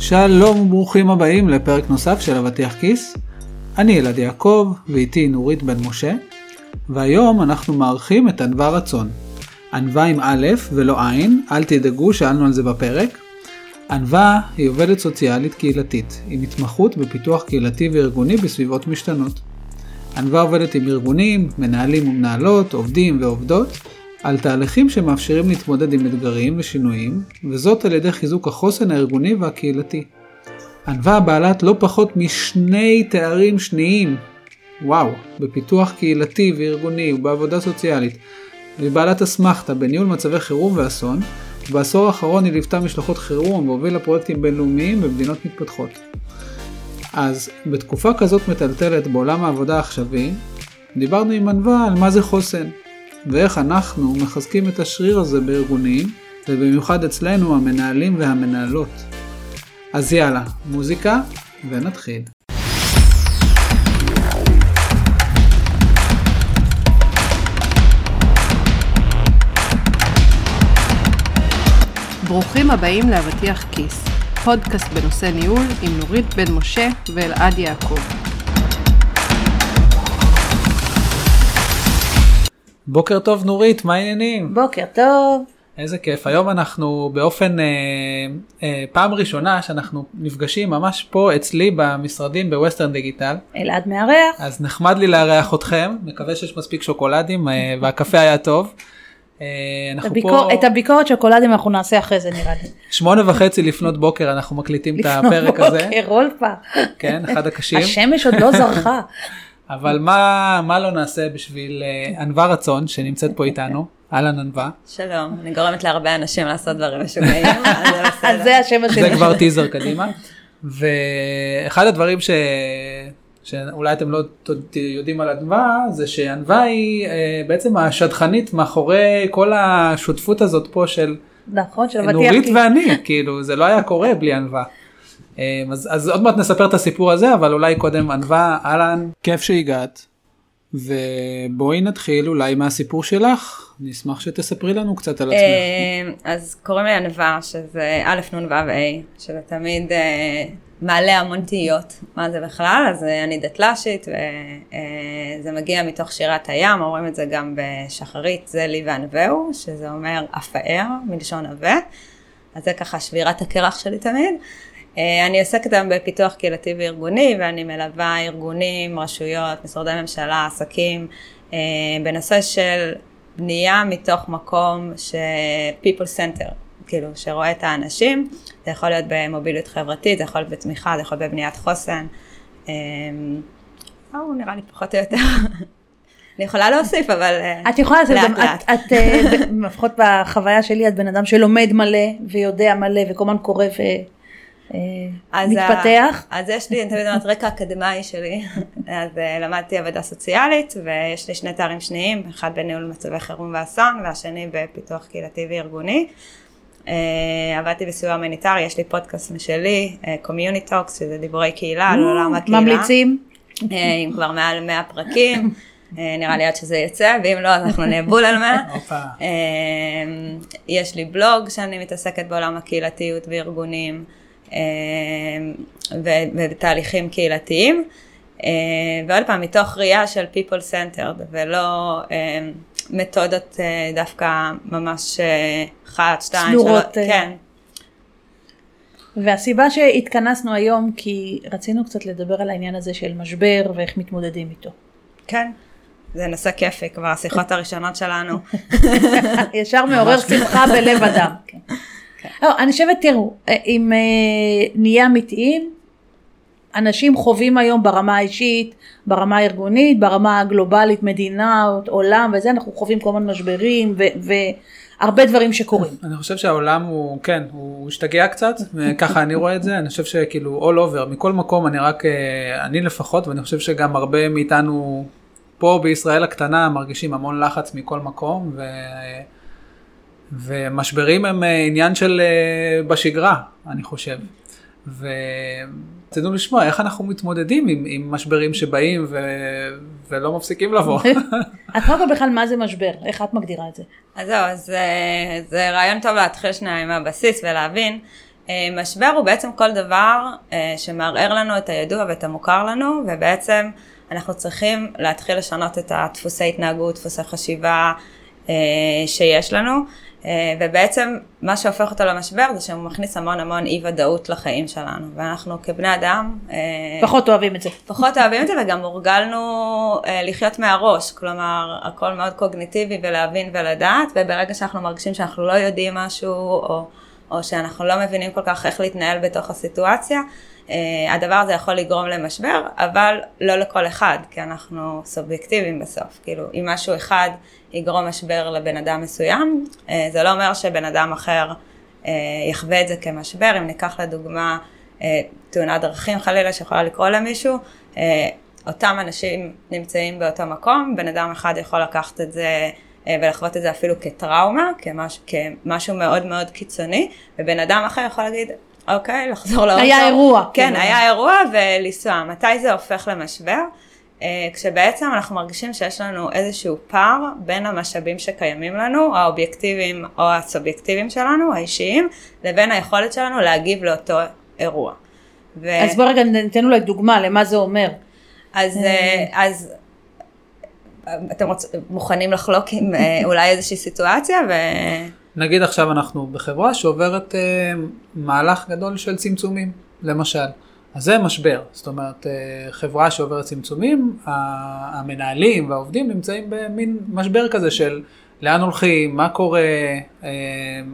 שלום וברוכים הבאים לפרק נוסף של אבטיח כיס. אני אלעד יעקב ואיתי נורית בן משה, והיום אנחנו מארחים את ענווה רצון. ענווה עם א' ולא עין, אל תדאגו, שאלנו על זה בפרק. ענווה היא עובדת סוציאלית קהילתית, עם התמחות בפיתוח קהילתי וארגוני בסביבות משתנות. ענווה עובדת עם ארגונים, מנהלים ומנהלות, עובדים ועובדות, על תהליכים שמאפשרים להתמודד עם אתגרים ושינויים, וזאת על ידי חיזוק החוסן הארגוני והקהילתי. ענווה בעלת לא פחות משני תארים שניים, וואו, בפיתוח קהילתי וארגוני ובעבודה סוציאלית. היא בעלת אסמכתה בניהול מצבי חירום ואסון, ובעשור האחרון היא ליוותה משלחות חירום והובילה פרויקטים בינלאומיים במדינות מתפתחות. אז בתקופה כזאת מטלטלת בעולם העבודה העכשווי, דיברנו עם ענווה על מה זה חוסן, ואיך אנחנו מחזקים את השריר הזה בארגונים, ובמיוחד אצלנו המנהלים והמנהלות. אז יאללה, מוזיקה, ונתחיל. ברוכים הבאים לאבטיח כיס, פודקאסט בנושא ניהול עם נורית בן משה ואלעד יעקב. בוקר טוב נורית, מה העניינים? בוקר טוב. איזה כיף, היום אנחנו באופן, אה, אה, פעם ראשונה שאנחנו נפגשים ממש פה אצלי במשרדים בווסטרן דיגיטל. אלעד מארח. אז נחמד לי לארח אתכם, מקווה שיש מספיק שוקולדים אה, והקפה היה טוב. אה, אנחנו הביקור, פה את הביקורת שוקולדים אנחנו נעשה אחרי זה נראה לי. שמונה וחצי לפנות בוקר אנחנו מקליטים את הפרק הזה, בוקר, רולפה. כן, אחד הקשים. השמש עוד לא זרחה. אבל מה, מה לא נעשה בשביל אה, ענווה רצון שנמצאת פה איתנו, אהלן ענווה, שלום, אני גורמת להרבה אנשים לעשות דברים משוגעים, אז זה אז בסדר. זה השם השני. זה כבר טיזר קדימה. ואחד הדברים ש... שאולי אתם לא ת- יודעים על ענווה, זה שענווה היא אה, בעצם השדכנית מאחורי כל השותפות הזאת פה של נכון, של. נורית. ואני, כאילו זה לא היה קורה בלי ענווה. אה, אז, אז עוד מעט נספר את הסיפור הזה, אבל אולי קודם ענווה, אהלן, כיף שהגעת. ובואי נתחיל אולי מהסיפור שלך, נשמח שתספרי לנו קצת על עצמך. אה, אז קוראים לי ענווה, שזה א' נ' ו' ה', שזה תמיד אה, מעלה המון תהיות, מה זה בכלל, אז אה, אני דתל"שית, וזה מגיע מתוך שירת הים, אומרים את זה גם בשחרית, זה לי וענווהו, שזה אומר אפאר, מלשון עבה, אז זה ככה שבירת הקרח שלי תמיד. אה, אני עוסקת היום בפיתוח קהילתי וארגוני, ואני מלווה ארגונים, רשויות, משרדי ממשלה, עסקים, אה, בנושא של בנייה מתוך מקום ש... people center, כאילו, שרואה את האנשים, זה יכול להיות במוביליות חברתית, זה יכול להיות בתמיכה, זה יכול להיות בבניית חוסן. אה, זהו, נראה לי פחות או יותר. אני יכולה להוסיף, אבל אה, את יכולה לעשות, גם. את, את אה, לפחות בחוויה שלי, את בן אדם שלומד מלא ויודע מלא וכל הזמן קורא אז ה- ומתפתח. אז יש לי, אני תמיד אומרת, רקע אקדמאי שלי. אז אה, למדתי עבודה סוציאלית, ויש לי שני תארים שניים, אחד בניהול מצבי חירום ואסון, והשני בפיתוח קהילתי וארגוני. אה, עבדתי בסיוע הומניטרי, יש לי פודקאסט משלי, Community Talks, שזה דיבורי קהילה על עולם הקהילה. ממליצים. אה, עם כבר מעל 100 פרקים. uh, נראה לי עד שזה יצא, ואם לא, אז אנחנו נהיה בול על 100. הופה. אמ, יש לי בלוג שאני מתעסקת בעולם הקהילתיות וארגונים ובתהליכים קהילתיים. אמ, ועוד פעם, מתוך ראייה של people centered ולא אמ, מתודות אה, דווקא ממש אה, אחת, שתיים, שלוש, אה. כן. והסיבה שהתכנסנו היום, כי רצינו קצת לדבר על העניין הזה של משבר ואיך מתמודדים איתו. כן, זה נושא כיפי, כבר השיחות הראשונות שלנו. ישר מעורר שמחה בלב אדם. כן. לא, אני חושבת, תראו, אם אה, נהיה אמיתיים, אנשים חווים היום ברמה האישית, ברמה הארגונית, ברמה הגלובלית, מדינה, עולם וזה, אנחנו חווים כל הזמן משברים והרבה דברים שקורים. אני חושב שהעולם הוא, כן, הוא השתגע קצת, וככה אני רואה את זה, אני חושב שכאילו all over, מכל מקום, אני רק, אה, אני לפחות, ואני חושב שגם הרבה מאיתנו פה בישראל הקטנה מרגישים המון לחץ מכל מקום, ו... ומשברים הם אה, עניין של אה, בשגרה, אני חושב. ורצינו לשמוע איך אנחנו מתמודדים עם, עם משברים שבאים ו... ולא מפסיקים לבוא. את קודם כל בכלל מה זה משבר, איך את מגדירה את זה? אז זהו, אז אה, זה רעיון טוב להתחיל שנייה עם הבסיס ולהבין. משבר הוא בעצם כל דבר שמערער לנו את הידוע ואת המוכר לנו, ובעצם אנחנו צריכים להתחיל לשנות את הדפוסי התנהגות, דפוסי חשיבה שיש לנו, ובעצם מה שהופך אותו למשבר זה שהוא מכניס המון המון אי ודאות לחיים שלנו, ואנחנו כבני אדם... פחות אוהבים את זה. פחות אוהבים את זה, וגם הורגלנו לחיות מהראש, כלומר, הכל מאוד קוגניטיבי ולהבין ולדעת, וברגע שאנחנו מרגישים שאנחנו לא יודעים משהו, או... או שאנחנו לא מבינים כל כך איך להתנהל בתוך הסיטואציה, uh, הדבר הזה יכול לגרום למשבר, אבל לא לכל אחד, כי אנחנו סובייקטיביים בסוף. כאילו, אם משהו אחד יגרום משבר לבן אדם מסוים, uh, זה לא אומר שבן אדם אחר uh, יחווה את זה כמשבר. אם ניקח לדוגמה תאונת דרכים חלילה שיכולה לקרוא למישהו, אותם אנשים נמצאים באותו מקום, בן אדם אחד יכול לקחת את זה אה, ולחוות את זה אפילו כטראומה, כמש, כמשהו מאוד מאוד קיצוני, ובן אדם אחר יכול להגיד, אוקיי, לחזור לאוטו. היה אירוע. כן, כאילו. היה אירוע ולנסוע. מתי זה הופך למשבר? אה, כשבעצם אנחנו מרגישים שיש לנו איזשהו פער בין המשאבים שקיימים לנו, האובייקטיביים או הסובייקטיביים שלנו, האישיים, לבין היכולת שלנו להגיב לאותו אירוע. ו... אז בוא רגע ניתן אולי דוגמה למה זה אומר. אז, אה, אז אתם רוצ... מוכנים לחלוק עם אה, אולי איזושהי סיטואציה ו... נגיד עכשיו אנחנו בחברה שעוברת אה, מהלך גדול של צמצומים, למשל. אז זה משבר, זאת אומרת אה, חברה שעוברת צמצומים, המנהלים והעובדים נמצאים במין משבר כזה של לאן הולכים, מה קורה, אה,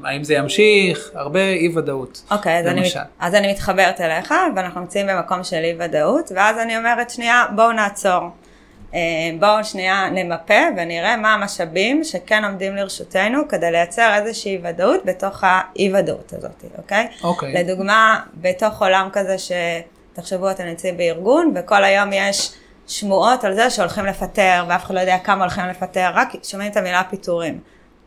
האם זה ימשיך, הרבה אי ודאות. אוקיי, okay, אז, אני, אז אני מתחברת אליך ואנחנו נמצאים במקום של אי ודאות ואז אני אומרת שנייה בואו נעצור. אה, בואו שנייה נמפה ונראה מה המשאבים שכן עומדים לרשותנו כדי לייצר איזושהי ודאות בתוך האי ודאות הזאת, אוקיי? אוקיי. לדוגמה, בתוך עולם כזה שתחשבו אתם נמצאים בארגון וכל היום יש שמועות על זה שהולכים לפטר ואף אחד לא יודע כמה הולכים לפטר, רק שומעים את המילה פיטורים.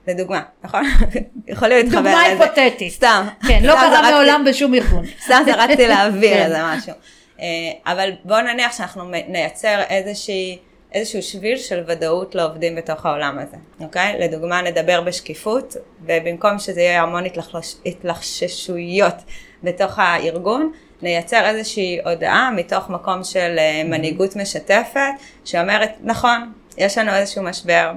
לדוגמה, נכון? יכולים להתחבר לזה. דוגמה היפותטית. סתם. כן, לא קרה מעולם בשום ארגון. סתם זרקתי להעביר כן. איזה משהו. אה, אבל בואו נניח שאנחנו נייצר איזושהי איזשהו שביל של ודאות לעובדים בתוך העולם הזה, אוקיי? לדוגמה נדבר בשקיפות, ובמקום שזה יהיה המון התלחש... התלחששויות בתוך הארגון, נייצר איזושהי הודעה מתוך מקום של אה, מנהיגות משתפת, שאומרת, נכון, יש לנו איזשהו משבר,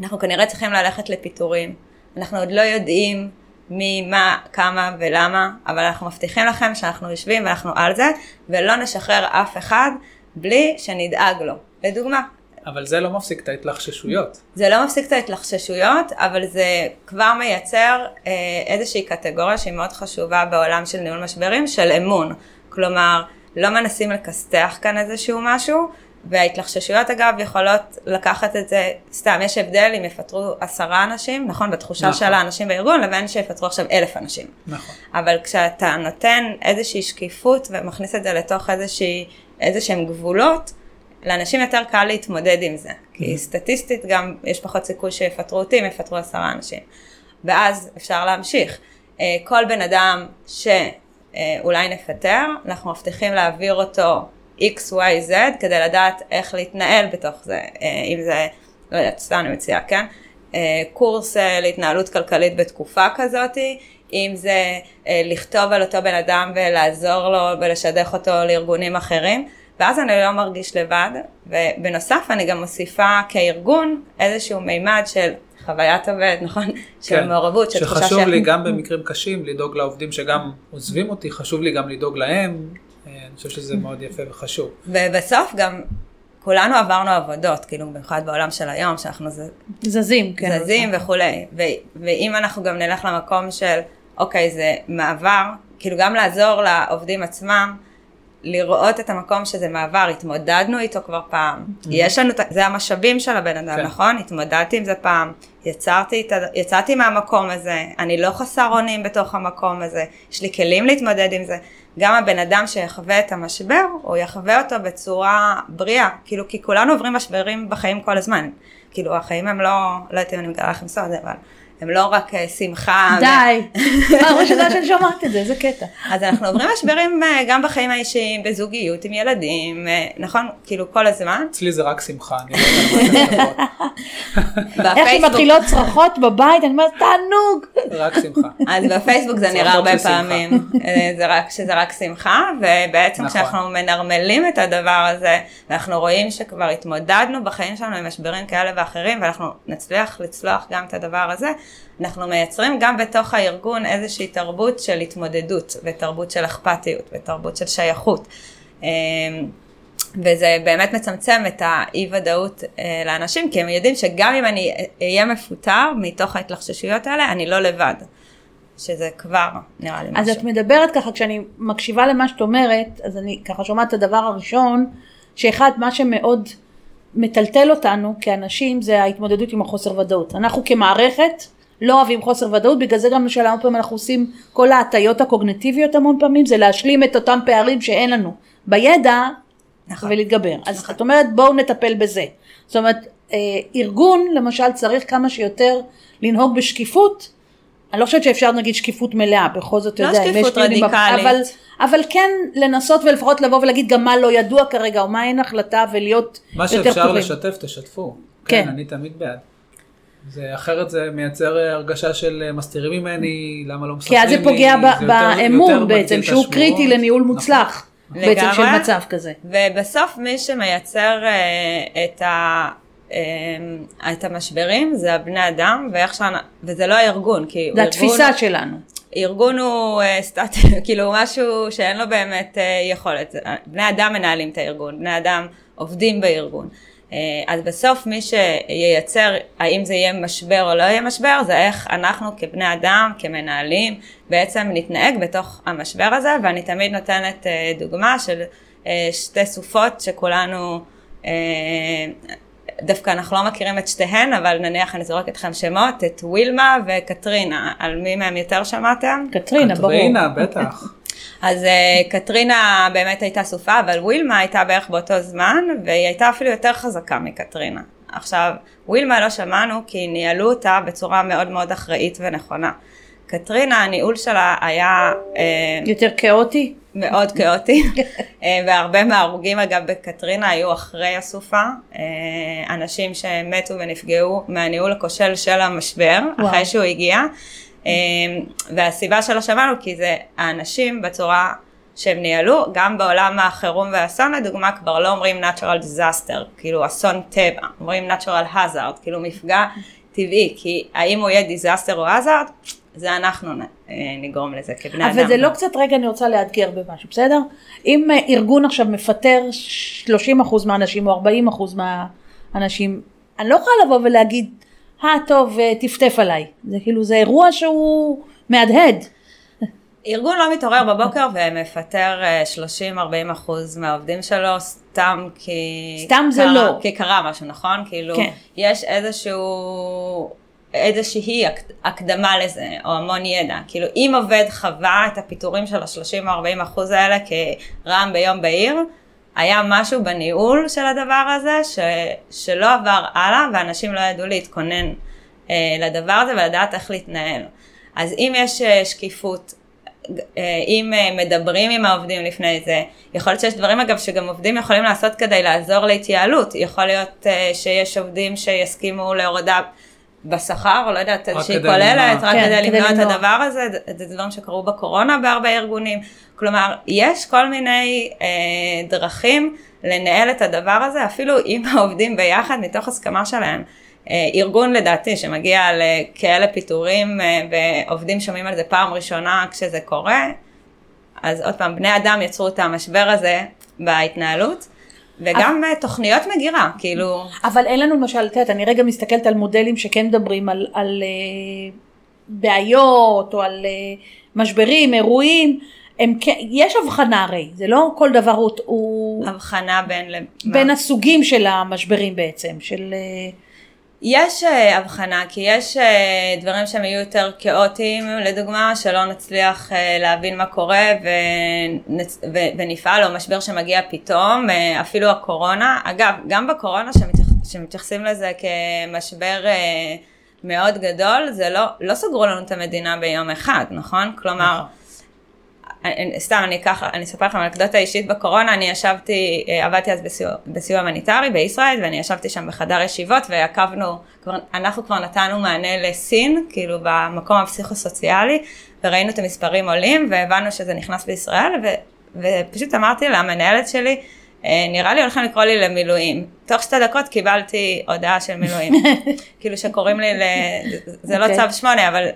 אנחנו כנראה צריכים ללכת לפיטורים, אנחנו עוד לא יודעים מי, מה, כמה ולמה, אבל אנחנו מבטיחים לכם שאנחנו יושבים ואנחנו על זה, ולא נשחרר אף אחד בלי שנדאג לו. לדוגמה. אבל זה לא מפסיק את ההתלחששויות. זה לא מפסיק את ההתלחששויות, אבל זה כבר מייצר אה, איזושהי קטגוריה שהיא מאוד חשובה בעולם של ניהול משברים, של אמון. כלומר, לא מנסים לכסתח כאן איזשהו משהו, וההתלחששויות אגב יכולות לקחת את זה, סתם, יש הבדל אם יפטרו עשרה אנשים, נכון, בתחושה נכון. של האנשים בארגון, לבין שיפטרו עכשיו אלף אנשים. נכון. אבל כשאתה נותן איזושהי שקיפות ומכניס את זה לתוך איזושהי, איזשהם גבולות, לאנשים יותר קל להתמודד עם זה, כי סטטיסטית גם יש פחות סיכוי שיפטרו אותי אם יפטרו עשרה אנשים. ואז אפשר להמשיך. אה, כל בן אדם שאולי נפטר, אנחנו מבטיחים להעביר אותו x, y, z כדי לדעת איך להתנהל בתוך זה, אה, אם זה, לא יודעת, סתם אני מציעה, כן? אה, קורס להתנהלות כלכלית בתקופה כזאתי, אם זה לכתוב על אותו בן אדם ולעזור לו ולשדך אותו לארגונים אחרים. ואז אני לא מרגיש לבד, ובנוסף אני גם מוסיפה כארגון איזשהו מימד של חוויית עובד, נכון? כן. של מעורבות, של תחושה ש... שחשוב לי גם במקרים קשים לדאוג לעובדים שגם עוזבים אותי, חשוב לי גם לדאוג להם, אה, אני חושב שזה מאוד יפה וחשוב. ובסוף גם כולנו עברנו עבודות, כאילו במיוחד בעולם של היום, שאנחנו ז... זזים, כן. זזים וכולי, ו... ואם אנחנו גם נלך למקום של, אוקיי, זה מעבר, כאילו גם לעזור לעובדים עצמם, לראות את המקום שזה מעבר, התמודדנו איתו כבר פעם, mm-hmm. יש לנו, זה המשאבים של הבן אדם, כן. נכון? התמודדתי עם זה פעם, יצרתי, יצאתי מהמקום הזה, אני לא חסר אונים בתוך המקום הזה, יש לי כלים להתמודד עם זה. גם הבן אדם שיחווה את המשבר, הוא יחווה אותו בצורה בריאה, כאילו, כי כולנו עוברים משברים בחיים כל הזמן. כאילו, החיים הם לא, לא יודעת אם אני מגלה לכם סוד, אבל הם לא רק אה, שמחה. די, פעם ראשונה שאני שומעת את זה, איזה קטע. אז אנחנו עוברים משברים אה, גם בחיים האישיים, בזוגיות, עם ילדים, אה, נכון? כאילו כל הזמן. אצלי זה רק שמחה, אני לא יודע מה זה איך שמתחילות צרחות בבית, אני אומרת, תענוג. רק שמחה. אז בפייסבוק זה נראה הרבה. פעמים, זה רק, שזה רק שמחה, ובעצם נכון. כשאנחנו מנרמלים את הדבר הזה, ואנחנו רואים שכבר התמודדנו בחיים שלנו עם משברים כאלה ואחרים, ואנחנו נצליח לצלוח גם את הדבר הזה, אנחנו מייצרים גם בתוך הארגון איזושהי תרבות של התמודדות, ותרבות של אכפתיות, ותרבות של שייכות. אה, וזה באמת מצמצם את האי ודאות אה, לאנשים, כי הם יודעים שגם אם אני אהיה מפוטר מתוך ההתלחששויות האלה, אני לא לבד. שזה כבר נראה לי משהו. אז את מדברת ככה, כשאני מקשיבה למה שאת אומרת, אז אני ככה שומעת את הדבר הראשון, שאחד, מה שמאוד מטלטל אותנו כאנשים, זה ההתמודדות עם החוסר ודאות. אנחנו כמערכת לא אוהבים חוסר ודאות, בגלל זה גם למשל המון פעמים אנחנו עושים כל ההטיות הקוגנטיביות המון פעמים, זה להשלים את אותם פערים שאין לנו בידע נכון. ולהתגבר. אז את אומרת בואו נטפל בזה. זאת אומרת, אה, ארגון למשל צריך כמה שיותר לנהוג בשקיפות. אני לא חושבת שאפשר נגיד שקיפות מלאה, בכל זאת, לא יודע, אם יש שקיפות בפ- רדיקלית. אבל, אבל כן לנסות ולפחות לבוא ולהגיד גם מה לא ידוע כרגע, או מה אין החלטה, ולהיות מה יותר שאפשר טובים. לשתף, תשתפו. כן. כן, אני תמיד בעד. זה אחרת זה מייצר אה, הרגשה של אה, מסתירים ממני, למה לא מספרים כי לי. אז זה פוגע באמון בעצם, שהוא. קריטי לניהול נכון. מוצלח, בעצם של. מצב כזה. ובסוף מי שמייצר אה, את, ה, אה, את המשברים זה הבני אדם, ואיך שאנ... וזה לא הארגון, כי זה ארגון, התפיסה שלנו. ארגון הוא אה, סטטי, כאילו משהו שאין לו באמת אה, יכולת. זה- בני אדם מנהלים את הארגון, בני אדם עובדים בארגון. אה, אז בסוף מי שייצר, האם זה יהיה משבר או לא יהיה משבר, זה איך אנחנו כבני אדם, כמנהלים, בעצם נתנהג בתוך המשבר הזה, ואני תמיד נותנת אה, דוגמה של אה, שתי סופות שכולנו, אה, דווקא אנחנו לא מכירים את שתיהן, אבל נניח אני זורקת לכם שמות, את ווילמה וקטרינה, על מי מהם יותר שמעתם? קטרינה, ברור. קטרינה, בטח. אז uh, קטרינה באמת הייתה סופה, אבל ווילמה הייתה בערך באותו זמן, והיא הייתה אפילו יותר חזקה מקטרינה. עכשיו, ווילמה לא שמענו כי ניהלו אותה בצורה מאוד מאוד אחראית ונכונה. קטרינה, הניהול שלה היה uh, יותר כאוטי? מאוד כאוטי, אה, והרבה מההרוגים אגב בקטרינה היו אחרי הסופה, אה, אנשים שמתו ונפגעו מהניהול הכושל של המשבר, וואו. אחרי שהוא הגיע, אה, והסיבה שלא שמענו כי זה האנשים בצורה שהם ניהלו, גם בעולם החירום והאסון לדוגמה כבר לא אומרים natural disaster, כאילו אסון טבע, אומרים natural hazard, כאילו מפגע טבעי, כי האם הוא יהיה disaster או hazard, זה אנחנו אה, נגרום לזה כבני אדם. אבל זה לא קצת, רגע, אני רוצה לאתגר במשהו, בסדר? אם אה, ארגון עכשיו מפטר 30% מהאנשים או 40% מהאנשים, אני לא יכולה לבוא ולהגיד, אה, טוב, אה, טפטף עליי. זה כאילו, זה אירוע שהוא מהדהד. ארגון לא מתעורר בבוקר ומפטר אה, 30-40 אחוז מהעובדים שלו סתם כי... סתם זה קרה, לא. כי קרה משהו, נכון? כאילו, כן. יש איזשהו... איזושהי הק- הקדמה לזה, או המון ידע. כאילו, אם עובד חווה את הפיטורים של ה-30-40 אחוז האלה כרעם ביום בהיר, היה משהו בניהול של הדבר הזה ש, שלא עבר הלאה, ואנשים לא ידעו להתכונן אה, לדבר הזה ולדעת איך להתנהל. אז אם יש אה, שקיפות, אה, אם אה, מדברים עם העובדים לפני זה, יכול להיות שיש דברים אגב שגם עובדים יכולים לעשות כדי לעזור להתייעלות, יכול להיות אה, שיש עובדים שיסכימו להורדה בשכר, או לא יודעת, שהיא כוללת. רק כן, כדי למנוע את. הדבר הזה, זה- דברים שקרו בקורונה בהרבה ארגונים, כלומר, יש כל מיני אה, דרכים לנהל את הדבר הזה, אפילו עם העובדים ביחד, מתוך הסכמה שלהם. אה, ארגון לדעתי שמגיע לכאלה פיטורים אה, ועובדים שומעים על זה פעם ראשונה כשזה קורה, אז עוד פעם, בני אדם יצרו את המשבר הזה בהתנהלות, וגם אה, תוכניות מגירה, כאילו, אבל אין לנו למשל, את יודעת, אני רגע מסתכלת על מודלים שכן מדברים על, על אה, בעיות או על אה, משברים, אירועים, הם כן, יש הבחנה הרי, זה לא כל דבר הוא, הבחנה בין... למה? בין הסוגים של המשברים בעצם, של... אה, יש אה, הבחנה, כי יש אה, דברים שהם יהיו יותר כאוטיים, לדוגמה, שלא נצליח אה, להבין מה קורה ונצ... ונפעל, או משבר שמגיע פתאום, אפילו הקורונה. אגב, גם בקורונה שמתייח... שמתייחסים לזה כמשבר מאוד גדול, זה לא, לא סגרו לנו את המדינה ביום אחד, נכון? כלומר, נכון. אני- סתם, אני אקח, אני אספר לכם אנקדוטה אישית בקורונה, אני ישבתי, אה, עבדתי אז בסיוע, בסיוע הומניטרי בישראל, ואני ישבתי שם בחדר ישיבות, ועקבנו, כבר, אנחנו כבר נתנו מענה לסין, כאילו במקום הפסיכוסוציאלי, וראינו את המספרים עולים, והבנו שזה נכנס בישראל, ו, ופשוט אמרתי למנהלת שלי, "אה, נראה לי הולכים לקרוא לי למילואים. תוך שתי דקות קיבלתי הודעה של מילואים. כאילו שקוראים לי, ל... זה לא אוקיי. צו שמונה, אבל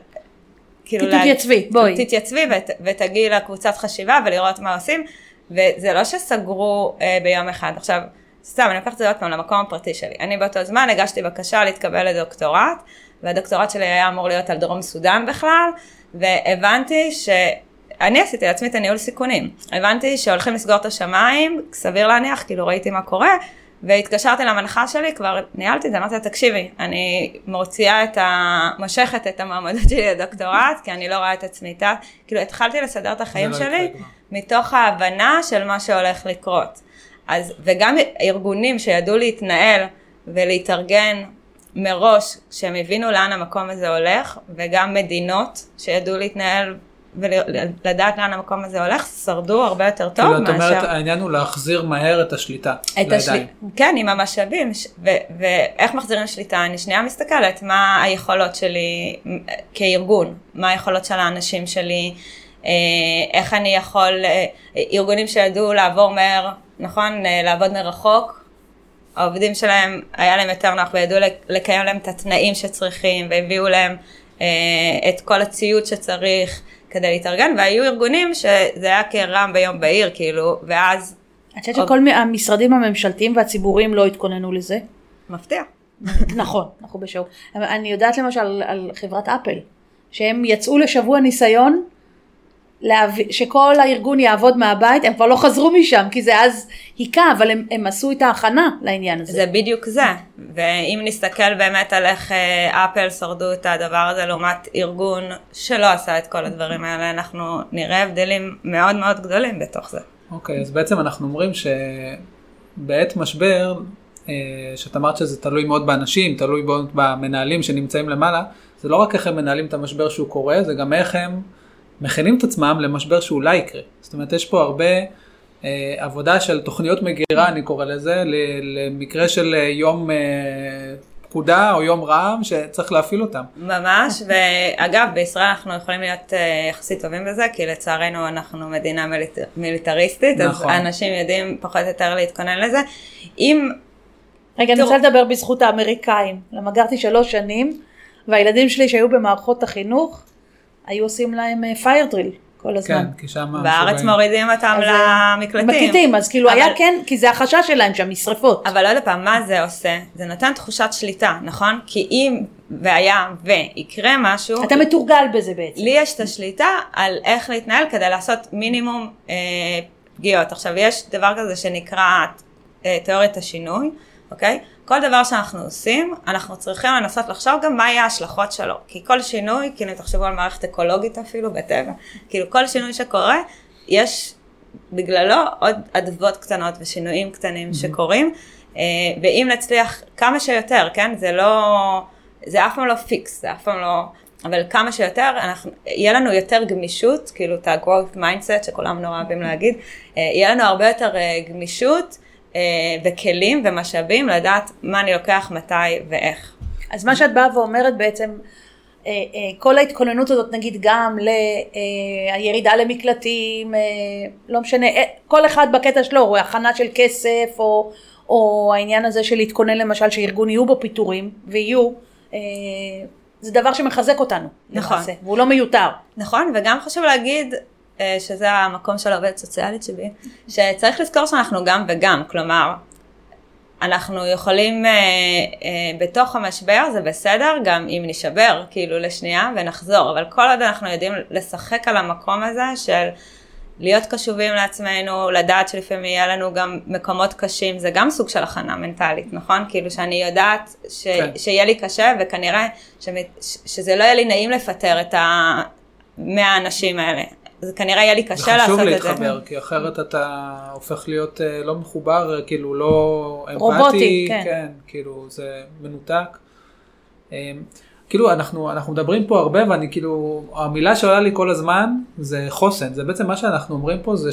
כאילו... תתייצבי, בואי. תתייצבי ות, ותגיעי לקבוצת חשיבה ולראות מה עושים, וזה לא שסגרו אה, ביום אחד. עכשיו, סתם, אני לוקחת את זה עוד פעם למקום הפרטי שלי. אני באותו זמן הגשתי בקשה להתקבל לדוקטורט, והדוקטורט שלי היה אמור להיות על דרום סודאן בכלל, והבנתי ש... אני עשיתי לעצמי את הניהול סיכונים. הבנתי שהולכים לסגור את השמיים, סביר להניח, כאילו ראיתי מה קורה, והתקשרתי למנחה שלי, כבר ניהלתי את זה, אמרתי לה, תקשיבי, אני מוציאה את ה... מושכת את המועמדות שלי לדוקטורט, כי אני לא רואה את עצמי איתה, כאילו התחלתי לסדר את החיים לא שלי. מתוך ההבנה של מה שהולך לקרות. אז, וגם ארגונים שידעו להתנהל ולהתארגן מראש, שהם הבינו לאן המקום הזה הולך, וגם מדינות שידעו להתנהל ולדעת לאן המקום הזה הולך, שרדו הרבה יותר טוב כאילו, מאשר... אומרת, העניין הוא להחזיר מהר את השליטה את לידיים. השליטה, כן, עם המשאבים, ש- ו- ואיך מחזירים שליטה, אני שנייה מסתכלת מה היכולות שלי כארגון, מה היכולות של האנשים שלי, אה, איך אני יכול, אה, ארגונים שידעו לעבור מהר, נכון, אה, לעבוד מרחוק, העובדים שלהם, היה להם יותר נוח וידעו לק- לקיים להם את התנאים שצריכים, והביאו להם את כל הציוד שצריך כדי להתארגן, והיו ארגונים שזה היה כרעם ביום בהיר, כאילו, ואז אני חושבת שכל המשרדים הממשלתיים והציבוריים לא התכוננו לזה. מפתיע. נכון, אנחנו בשוק. אני יודעת למשל על, חברת אפל, שהם יצאו לשבוע ניסיון, שכל הארגון יעבוד מהבית, הם כבר לא חזרו משם, כי זה אז היכה, אבל הם, הם עשו את ההכנה לעניין הזה. זה בדיוק זה, ואם נסתכל באמת על איך אה, אפל שרדו את הדבר הזה לעומת ארגון שלא עשה את כל הדברים האלה, אנחנו נראה הבדלים מאוד מאוד גדולים בתוך זה. אוקיי, אז בעצם אנחנו אומרים שבעת משבר, אה, שאת אמרת שזה תלוי מאוד באנשים, תלוי מאוד במנהלים שנמצאים למעלה, זה לא רק איך הם מנהלים את המשבר שהוא קורה, זה גם איך הם מכינים את עצמם למשבר שאולי יקרה. זאת אומרת, יש פה הרבה אה, עבודה של תוכניות מגירה, אני קורא לזה, למקרה של אה, יום אה, פקודה או יום רעם שצריך להפעיל אותם. ממש, ואגב, בישראל אנחנו יכולים להיות אה, יחסית טובים בזה, כי לצערנו אנחנו מדינה מיליט... מיליטריסטית, נכון. אז אנשים יודעים פחות או יותר להתכונן לזה. אם רגע, אני רוצה לדבר בזכות האמריקאים. למה גרתי שלוש שנים, והילדים שלי שהיו במערכות החינוך, היו עושים להם פייר דריל כל הזמן. כן, כי שם... בארץ משוגעים. מורידים אותם אז, למקלטים. מקליטים, אז כאילו אבל- היה כן, כי זה החשש שלהם שם, משרפות. אבל עוד פעם, מה זה עושה? זה נותן תחושת שליטה, נכון? כי אם והיה ויקרה משהו, אתה מתורגל בזה בעצם. לי יש את השליטה על איך להתנהל כדי לעשות מינימום אה, פגיעות. עכשיו, יש דבר כזה שנקרא אה, תיאוריית השינוי, אוקיי? כל דבר שאנחנו עושים, אנחנו צריכים לנסות לחשוב גם מה יהיה ההשלכות שלו. כי כל שינוי, כאילו תחשבו על מערכת אקולוגית אפילו בטבע, כאילו כל שינוי שקורה, יש בגללו עוד אדוות קטנות ושינויים קטנים שקורים, אה, ואם נצליח כמה שיותר, כן? זה לא, זה אף פעם לא פיקס, זה אף פעם לא, אבל כמה שיותר, אנחנו, יהיה לנו יותר גמישות, כאילו את ה-growth mindset שכולם נורא אוהבים להגיד, אה, יהיה לנו הרבה יותר אה, גמישות וכלים ומשאבים לדעת מה אני לוקח, מתי ואיך. אז מה שאת באה ואומרת בעצם, אה, אה, כל ההתכוננות הזאת נגיד גם לירידה למקלטים, אה, לא משנה, אה, כל אחד בקטע שלו, או הכנה של כסף, או, או העניין הזה של להתכונן למשל שארגון יהיו בו פיטורים, ויהיו, אה, זה דבר שמחזק אותנו, נכון. למעשה, והוא לא מיותר. נכון, וגם חשוב להגיד, אה, שזה המקום של העובדת סוציאלית שבי, שצריך לזכור שאנחנו גם וגם, כלומר, אנחנו יכולים אה, אה, בתוך המשבר, זה בסדר, גם אם נשבר כאילו לשנייה ונחזור, אבל כל עוד אנחנו יודעים לשחק על המקום הזה של להיות קשובים לעצמנו, לדעת שלפעמים יהיה לנו גם מקומות קשים, זה גם סוג של הכנה מנטלית, נכון? כאילו שאני יודעת ש... כן. שיהיה לי קשה וכנראה שמת... ש... שזה לא יהיה לי נעים לפטר את המאה האנשים האלה. זה כנראה יהיה לי קשה לעשות חשוב את זה. להתחבר, כי אחרת אתה הופך להיות אה, לא מחובר, אה, כאילו לא אמפתי, רובוטי, כן. כן, כאילו זה מנותק. אה, כאילו אנחנו, אנחנו מדברים פה הרבה ואני כאילו, המילה שעולה לי כל הזמן זה חוסן, זה בעצם מה שאנחנו אומרים פה זה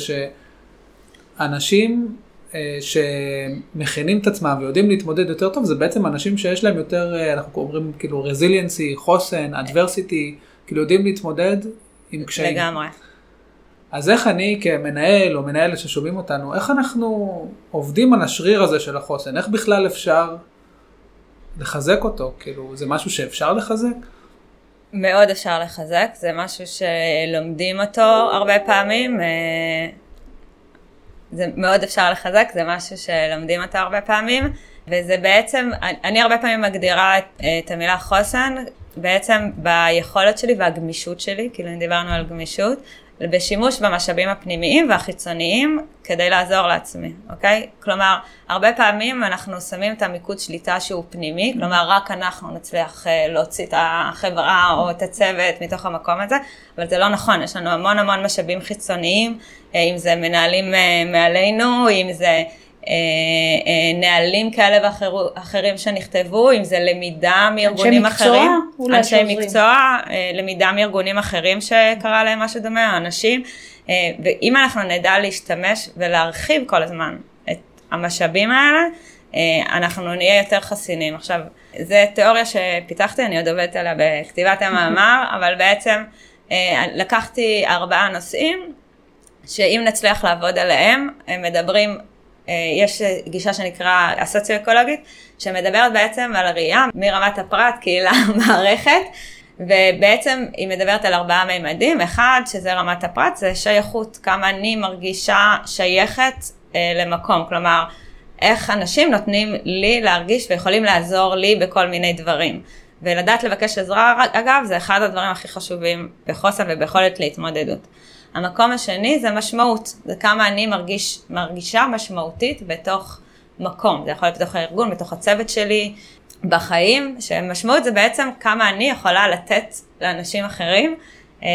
שאנשים אה, שמכינים את עצמם ויודעים להתמודד יותר טוב, זה בעצם אנשים שיש להם יותר, אה, אנחנו אומרים כאילו רזיליאנסי, חוסן, אדברסיטי, כאילו יודעים להתמודד עם קשיים. לגמרי. אז איך אני כמנהל או מנהלת ששומעים אותנו, איך אנחנו עובדים על השריר הזה של החוסן? איך בכלל אפשר לחזק אותו? כאילו, זה משהו שאפשר לחזק? מאוד אפשר לחזק, זה משהו שלומדים אותו הרבה פעמים. אה, זה מאוד אפשר לחזק, זה משהו שלומדים אותו הרבה פעמים, וזה בעצם, אני הרבה פעמים מגדירה את, את המילה חוסן בעצם ביכולת שלי והגמישות שלי, כאילו אם דיברנו על גמישות, בשימוש במשאבים הפנימיים והחיצוניים כדי לעזור לעצמי, אוקיי? כלומר, הרבה פעמים אנחנו שמים את המיקוד שליטה שהוא פנימי, כלומר רק אנחנו נצליח אה, להוציא את החברה או את הצוות מתוך המקום הזה, אבל זה לא נכון, יש לנו המון המון משאבים חיצוניים, אה, אם זה מנהלים אה, מעלינו, אם זה נהלים כאלה ואחרים שנכתבו, אם זה למידה מארגונים אנשי אחרים, אנשי שעוזרים. מקצוע, אה, למידה מארגונים אחרים שקרה להם משהו דומה, אנשים, ואם אנחנו נדע להשתמש ולהרחיב כל הזמן את המשאבים האלה, אנחנו נהיה יותר חסינים. עכשיו, זו תיאוריה שפיתחתי, אני עוד עובדת עליה בכתיבת המאמר, אבל בעצם לקחתי ארבעה נושאים, שאם נצליח לעבוד עליהם, הם מדברים אה, יש גישה שנקרא הסוציו-אקולוגית, שמדברת בעצם על הראייה מרמת הפרט, קהילה, מערכת, ובעצם היא מדברת על ארבעה מימדים, אחד שזה רמת הפרט, זה שייכות, כמה אני מרגישה שייכת אה, למקום, כלומר, איך אנשים נותנים לי להרגיש ויכולים לעזור לי בכל מיני דברים. ולדעת לבקש עזרה, אגב, זה אחד הדברים הכי חשובים בחוסן וביכולת להתמודדות. המקום השני זה משמעות, זה כמה אני מרגיש, מרגישה משמעותית בתוך מקום, זה יכול להיות בתוך הארגון, בתוך הצוות שלי, בחיים, שמשמעות זה בעצם כמה אני יכולה לתת לאנשים אחרים אה,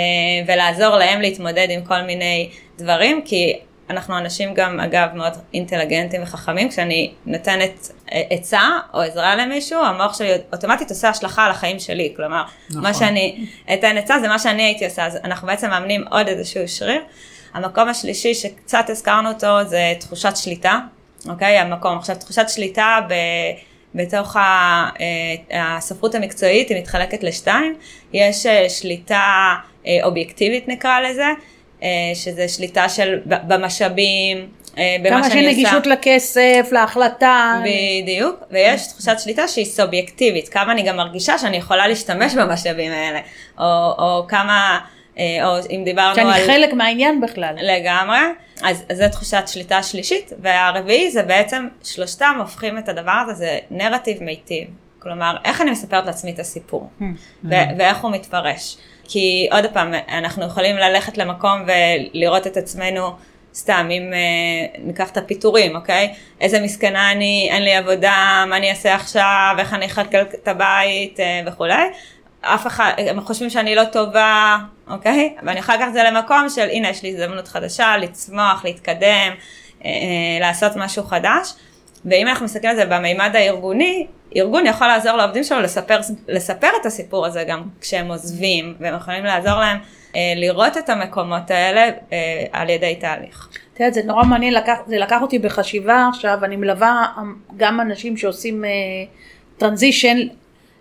ולעזור להם להתמודד עם כל מיני דברים, כי אנחנו אנשים גם, אגב, מאוד אינטליגנטים וחכמים, כשאני נותנת אה, עצה או עזרה למישהו, המוח שלי אוטומטית עושה השלכה על החיים שלי, כלומר, נכון. מה שאני אתן עצה זה מה שאני הייתי עושה, אז אנחנו בעצם מאמנים עוד איזשהו שריר. המקום השלישי שקצת הזכרנו אותו זה תחושת שליטה, אוקיי? המקום, עכשיו תחושת שליטה ב... בתוך אה, הספרות המקצועית היא מתחלקת לשתיים, יש אה, שליטה אובייקטיבית נקרא לזה, אה, שזה שליטה של, במשאבים, אה, במה שאני עושה. כמה שנגישות לכסף, להחלטה. בדיוק, ויש תחושת שליטה שהיא סובייקטיבית, כמה אני גם מרגישה שאני יכולה להשתמש במשאבים האלה, או, או כמה, אה, או אם דיברנו שאני על... שאני חלק מהעניין בכלל. לגמרי, אז, אז זו תחושת שליטה שלישית, והרביעי זה בעצם, שלושתם הופכים את הדבר הזה, זה נרטיב מיטיב. כלומר, איך אני מספרת לעצמי את הסיפור, Hmm. ו- ואיך הוא מתפרש. כי עוד פעם, אנחנו יכולים ללכת למקום ולראות את עצמנו, סתם, אם uh, ניקח את הפיטורים, אוקיי? איזה מסכנה אני, אין לי עבודה, מה אני אעשה עכשיו, איך אני אכלכל את הבית uh, וכולי. אף אחד, הם חושבים שאני לא טובה, אוקיי? ואני יכולה לקחת את זה למקום של הנה יש לי הזדמנות חדשה, לצמוח, להתקדם, uh, לעשות משהו חדש. ואם אנחנו מסתכלים על זה במימד הארגוני, ארגון יכול לעזור לעובדים שלו לספר, לספר את הסיפור הזה גם כשהם עוזבים, והם יכולים לעזור להם אה, לראות את המקומות האלה אה, על ידי תהליך. את יודעת, זה נורא מעניין, לקח, זה לקח אותי בחשיבה עכשיו, אני מלווה גם אנשים שעושים טרנזישן uh,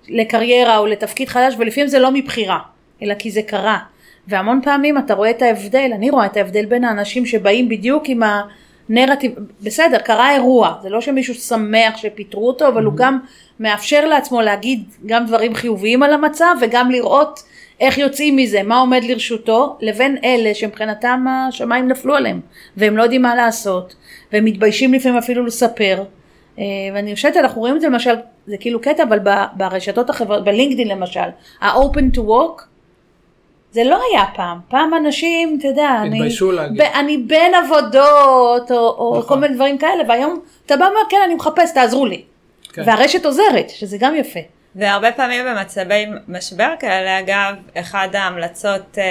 לקריירה או לתפקיד חדש, ולפעמים זה לא מבחירה, אלא כי זה קרה. והמון פעמים אתה רואה את ההבדל, אני רואה את ההבדל בין האנשים שבאים בדיוק עם ה... נרטיב, בסדר, קרה אירוע, זה לא שמישהו שמח שפיטרו אותו, אבל הוא גם מאפשר לעצמו להגיד גם דברים חיוביים על המצב וגם לראות איך יוצאים מזה, מה עומד לרשותו, לבין אלה שמבחינתם השמיים נפלו עליהם, והם לא יודעים מה לעשות, והם מתביישים לפעמים אפילו לספר. אה, ואני חושבת, אנחנו רואים את זה למשל, זה כאילו קטע, אבל ברשתות החברתיות, בלינקדאין למשל, ה-open to work, זה לא היה פעם, פעם אנשים, אתה יודע, אני, ב, אני בין עבודות, או, או נכון. כל מיני דברים כאלה, והיום אתה בא ואומר, כן, אני מחפש, תעזרו לי. כן. והרשת עוזרת, שזה גם יפה. והרבה פעמים במצבי משבר כאלה, אגב, אחד ההמלצות אה,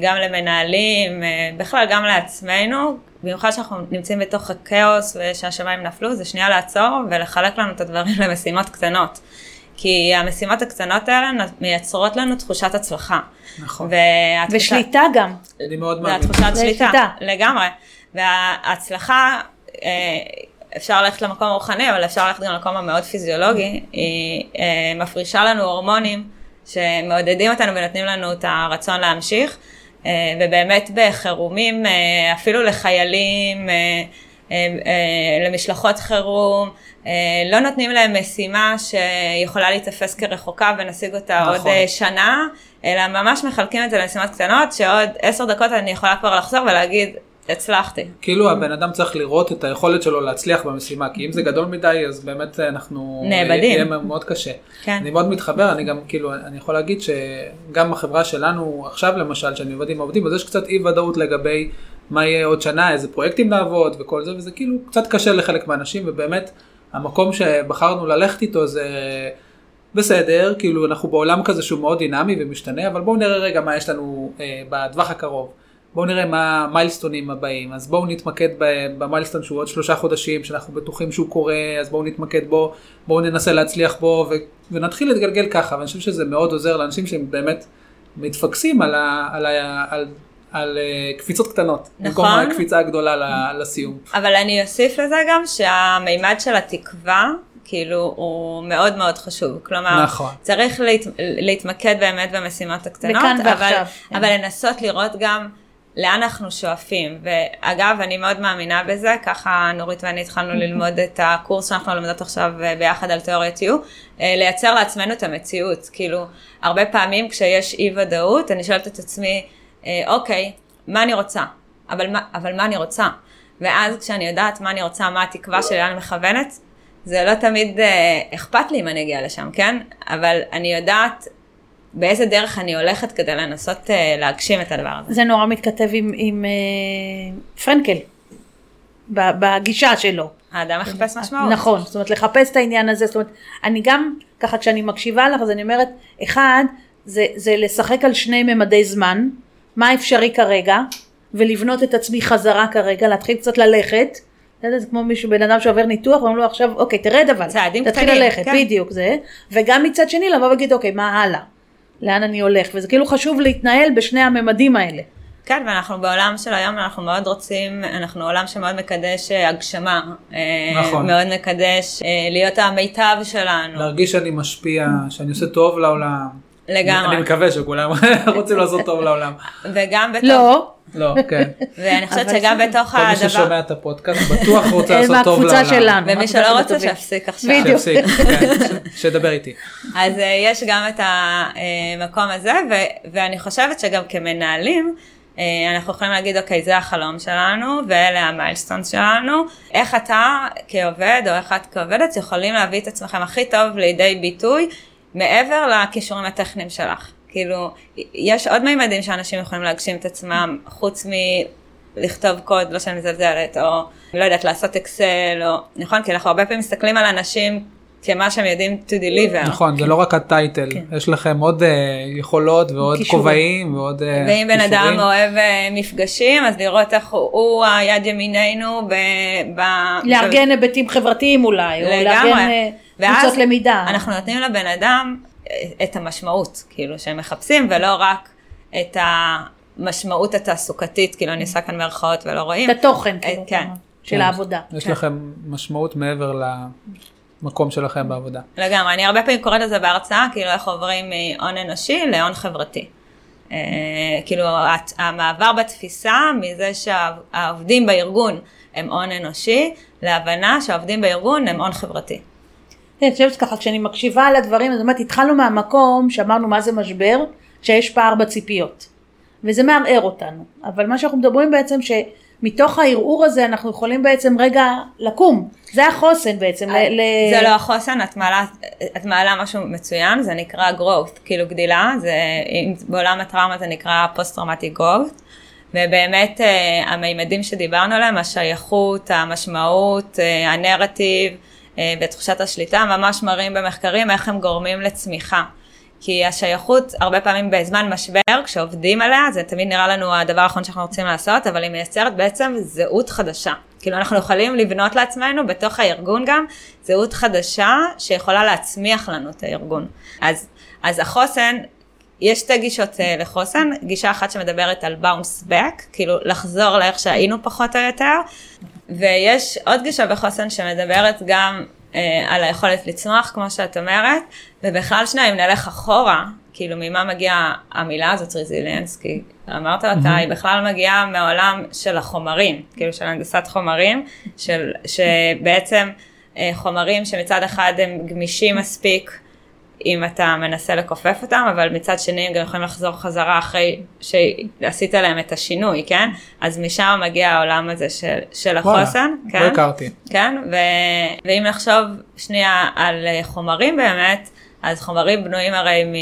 גם למנהלים, אה, בכלל גם לעצמנו, במיוחד שאנחנו נמצאים בתוך הכאוס ושהשמיים נפלו, זה שנייה לעצור ולחלק לנו את הדברים למשימות קטנות. כי המשימות הקטנות האלה מייצרות לנו תחושת הצלחה. נכון. והתחושה- ושליטה גם. אני מאוד מאמין. התחושת זה שליטה, שליטה. לגמרי. וההצלחה, אה, אפשר ללכת למקום הרוחני, אבל אפשר ללכת גם למקום המאוד פיזיולוגי, היא אה, מפרישה לנו הורמונים שמעודדים אותנו ונותנים לנו את הרצון להמשיך. אה, ובאמת בחירומים, אפילו לחיילים, למשלחות חירום, אה, לא נותנים להם משימה שיכולה להיתפס כרחוקה ונשיג אותה נכון. עוד אה, שנה, אלא ממש מחלקים את זה למשימות קטנות, שעוד עשר דקות אני יכולה כבר לחזור ולהגיד, הצלחתי. כאילו הבן אדם צריך לראות את היכולת שלו להצליח במשימה, כי אם זה גדול מדי אז באמת אנחנו... נאבדים. יהיה מאוד קשה. כן. אני מאוד מתחבר, אני גם כאילו, אני יכול להגיד שגם בחברה שלנו עכשיו למשל, שאני עובד עם העובדים, אז יש קצת אי ודאות לגבי מה יהיה עוד שנה, איזה פרויקטים לעבוד וכל זה, וזה כאילו קצת קשה לחלק מהאנשים, ובאמת המקום שבחרנו ללכת איתו זה... בסדר, כאילו אנחנו בעולם כזה שהוא מאוד דינמי ומשתנה, אבל בואו נראה רגע מה יש לנו אה, בטווח הקרוב. בואו נראה מה המיילסטונים הבאים, אז בואו נתמקד במיילסטון שהוא עוד שלושה חודשים, שאנחנו בטוחים שהוא קורה, אז בואו נתמקד בו, בואו ננסה להצליח בו, ו- ונתחיל להתגלגל ככה, ואני חושב שזה מאוד עוזר לאנשים שהם באמת מתפקסים על, ה- על, ה- על, על אה, קפיצות קטנות, במקום נכון. הקפיצה הגדולה לסיום. אבל אני אוסיף לזה גם שהמימד של התקווה, כאילו, הוא מאוד מאוד חשוב. כלומר, נכון. צריך להת, להתמקד באמת במשימות הקטנות, אבל, ועכשיו, כן. אבל לנסות לראות גם לאן אנחנו שואפים. ואגב, אני מאוד מאמינה בזה, ככה נורית ואני התחלנו ללמוד את הקורס שאנחנו לומדות עכשיו אה, ביחד על תיאוריית U, אה, לייצר לעצמנו את המציאות. כאילו, הרבה פעמים כשיש אי ודאות, אני שואלת את עצמי, אוקיי, מה אני רוצה? אבל מה, אבל מה אני רוצה? ואז כשאני יודעת מה אני רוצה, מה התקווה שלי, לאן מכוונת, זה לא תמיד אה, אכפת לי אם אני אגיע לשם, כן? אבל אני יודעת באיזה דרך אני הולכת כדי לנסות אה, להגשים את הדבר הזה. זה נורא מתכתב עם, עם אה, פרנקל, ב- בגישה שלו. האדם מחפש משמעות. נכון, זאת אומרת לחפש את העניין הזה, זאת אומרת, אני גם, ככה כשאני מקשיבה לך, אז אני אומרת, אחד, זה, זה לשחק על שני ממדי זמן, מה אפשרי כרגע, ולבנות את עצמי חזרה כרגע, להתחיל קצת ללכת, אתה יודע, זה כמו מישהו, בן אדם שעובר ניתוח, ואומרים לו עכשיו, אוקיי, תרד אבל, צעדים תתחיל קטנים, ללכת, כן. בדיוק זה, וגם מצד שני לבוא ולהגיד, אוקיי, מה הלאה? לאן אני הולך? וזה כאילו חשוב להתנהל בשני הממדים האלה. כן, ואנחנו בעולם של היום, אנחנו מאוד רוצים, אנחנו עולם שמאוד מקדש אה, הגשמה. אה, נכון. מאוד מקדש אה, להיות המיטב שלנו. להרגיש שאני משפיע, שאני עושה טוב לעולם. לגמרי. אני מקווה שכולם רוצים לעשות טוב לעולם. וגם בתוך... לא, לא, כן. ואני חושבת שגם. בתוך כל מי הדבר... ששומע את הפודקאסט בטוח רוצה לעשות טוב לעולם. מהקבוצה שלנו. ומי שלא של רוצה. שיפסיק עכשיו. בדיוק. שיפסיק, כן, ש- שידבר איתי. אז אה, יש גם את המקום הזה, ואני חושבת שגם כמנהלים, אה, אנחנו יכולים להגיד, אוקיי, זה החלום שלנו, ואלה המיילסטונס שלנו. איך אתה כעובד, או איך את כעובדת, יכולים להביא את עצמכם הכי טוב לידי ביטוי, מעבר לכישורים הטכניים שלך. כאילו, יש עוד מימדים שאנשים יכולים להגשים את עצמם, חוץ מלכתוב קוד, לא שאני מזלזלת, או לא יודעת, לעשות אקסל, או, נכון? כי אנחנו הרבה פעמים מסתכלים על אנשים כמה שהם יודעים to deliver. נכון, זה לא רק הטייטל, יש לכם עוד אה, יכולות ועוד כישורים. כובעים ועוד אה, ואם בן אדם כישורים. אוהב אה, מפגשים, אז לראות איך הוא, היד ימיננו ב... לארגן היבטים חברתיים אולי, או לארגן קבוצות למידה. אנחנו נותנים לבן אדם את המשמעות, כאילו, שהם מחפשים, ולא רק את המשמעות התעסוקתית, כאילו, אני עושה כאן מירכאות ולא רואים. את התוכן, כאילו, כן. של כן. העבודה. יש לכם משמעות מעבר למקום שלכם בעבודה. לגמרי, אני הרבה פעמים קוראת לזה בהרצאה, כאילו איך עוברים מהון אנושי להון חברתי. אה, כאילו המעבר בתפיסה מזה שהעובדים בארגון הם הון אנושי, להבנה שהעובדים בארגון הם הון חברתי. אני חושבת ככה, כשאני מקשיבה על הדברים, אז באמת התחלנו מהמקום שאמרנו מה זה משבר, שיש פער בציפיות. וזה מערער אותנו. אבל מה שאנחנו מדברים בעצם, שמתוך הערעור הזה אנחנו יכולים בעצם רגע לקום. זה החוסן בעצם. ל- ל- זה לא החוסן, את מעלה, את מעלה משהו מצוין, זה נקרא growth, כאילו גדילה, זה, בעולם הטראומה זה נקרא post-traumatic growth, ובאמת אה, המימדים שדיברנו עליהם, השייכות, המשמעות, אה, הנרטיב אה, ותחושת השליטה, ממש מראים במחקרים איך הם גורמים לצמיחה. כי השייכות, הרבה פעמים בזמן משבר, כשעובדים עליה, זה תמיד נראה לנו הדבר האחרון שאנחנו רוצים לעשות, אבל היא מייצרת בעצם זהות חדשה. כאילו אנחנו יכולים לבנות לעצמנו בתוך הארגון גם זהות חדשה שיכולה להצמיח לנו את הארגון. אז, אז החוסן, יש שתי גישות uh, לחוסן, גישה אחת שמדברת על bounce back, כאילו לחזור לאיך שהיינו פחות או יותר, ויש עוד גישה בחוסן שמדברת גם uh, על היכולת לצמוח, כמו שאת אומרת, ובכלל שנייה, אם נלך אחורה, כאילו ממה מגיעה המילה הזאת רזיליאנס, כי אמרת אותה, היא בכלל מגיעה מעולם של החומרים, כאילו של הנדסת חומרים, של, שבעצם אה, חומרים שמצד אחד הם גמישים מספיק אם אתה מנסה לכופף אותם, אבל מצד שני הם גם יכולים לחזור חזרה אחרי שעשית להם את השינוי, כן? אז משם מגיע העולם הזה של, של החוסן. כן? לא הכרתי. כן, ו, ואם נחשוב שנייה על אה, חומרים באמת, אז חומרים בנויים הרי מ...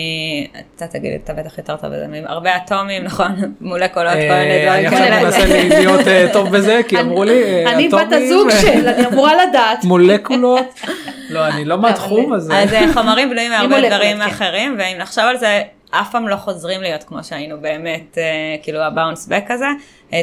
אתה תגיד לי, אתה בטח יותר טוב בזה, מהרבה אטומים, נכון? מולקולות, כל מיני דברים כאלה. אני עכשיו מנסה להיות אה, טוב בזה, כי אמרו לי, אטומים. אני בת הזוג של, אני אמורה לדעת. מולקולות. לא, אני לא מהתחום הזה. אז אה, חומרים בנויים מהרבה דברים כן. אחרים, ואם נחשוב על זה, אף פעם לא חוזרים להיות כמו שהיינו באמת, אה, כאילו הבאונס בק הזה.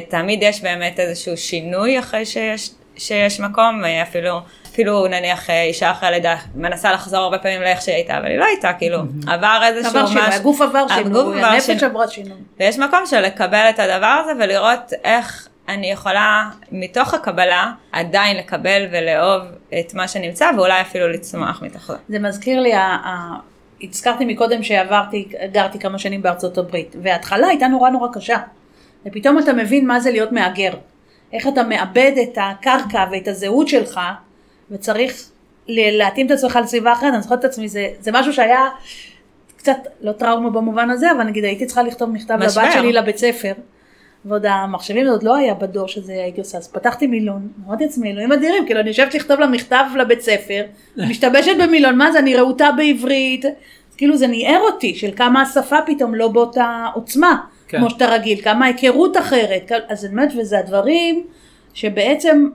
תמיד יש באמת איזשהו שינוי אחרי שיש, שיש מקום, אפילו... אפילו נניח אה, אישה אחרי לידה מנסה לחזור הרבה פעמים לאיך שהיא הייתה, אבל היא לא הייתה, כאילו, עבר איזשהו משהו. הגוף עבר שינוי, הנפש עברה שינוי. ויש מקום של לקבל את הדבר הזה ולראות איך אני יכולה מתוך הקבלה עדיין לקבל ולאהוב את מה שנמצא ואולי אפילו לצמוח מתוך זה. זה מזכיר לי, הזכרתי מקודם שעברתי, גרתי כמה שנים בארצות הברית, וההתחלה הייתה נורא נורא קשה. ופתאום אתה מבין מה זה להיות מהגר. איך אתה מאבד את הקרקע ואת הזהות שלך וצריך להתאים את עצמך לסביבה אחרת, אני זוכרת את עצמי, זה, זה משהו שהיה קצת, לא טראומה במובן הזה, אבל נגיד הייתי צריכה לכתוב מכתב משבר. לבת שלי לבית ספר, ועוד המחשבים עוד לא היה בדור שזה הייתי עושה, אז פתחתי מילון, אמרתי לעצמי, אלוהים אדירים, כאילו אני יושבת לכתוב לה מכתב לבית ספר, משתבשת במילון, מה זה, אני רהוטה בעברית, כאילו זה ניער אותי, של כמה השפה פתאום לא באותה עוצמה, כן. כמו שאתה רגיל, כמה היכרות אחרת, אז באמת, וזה הדברים שבעצם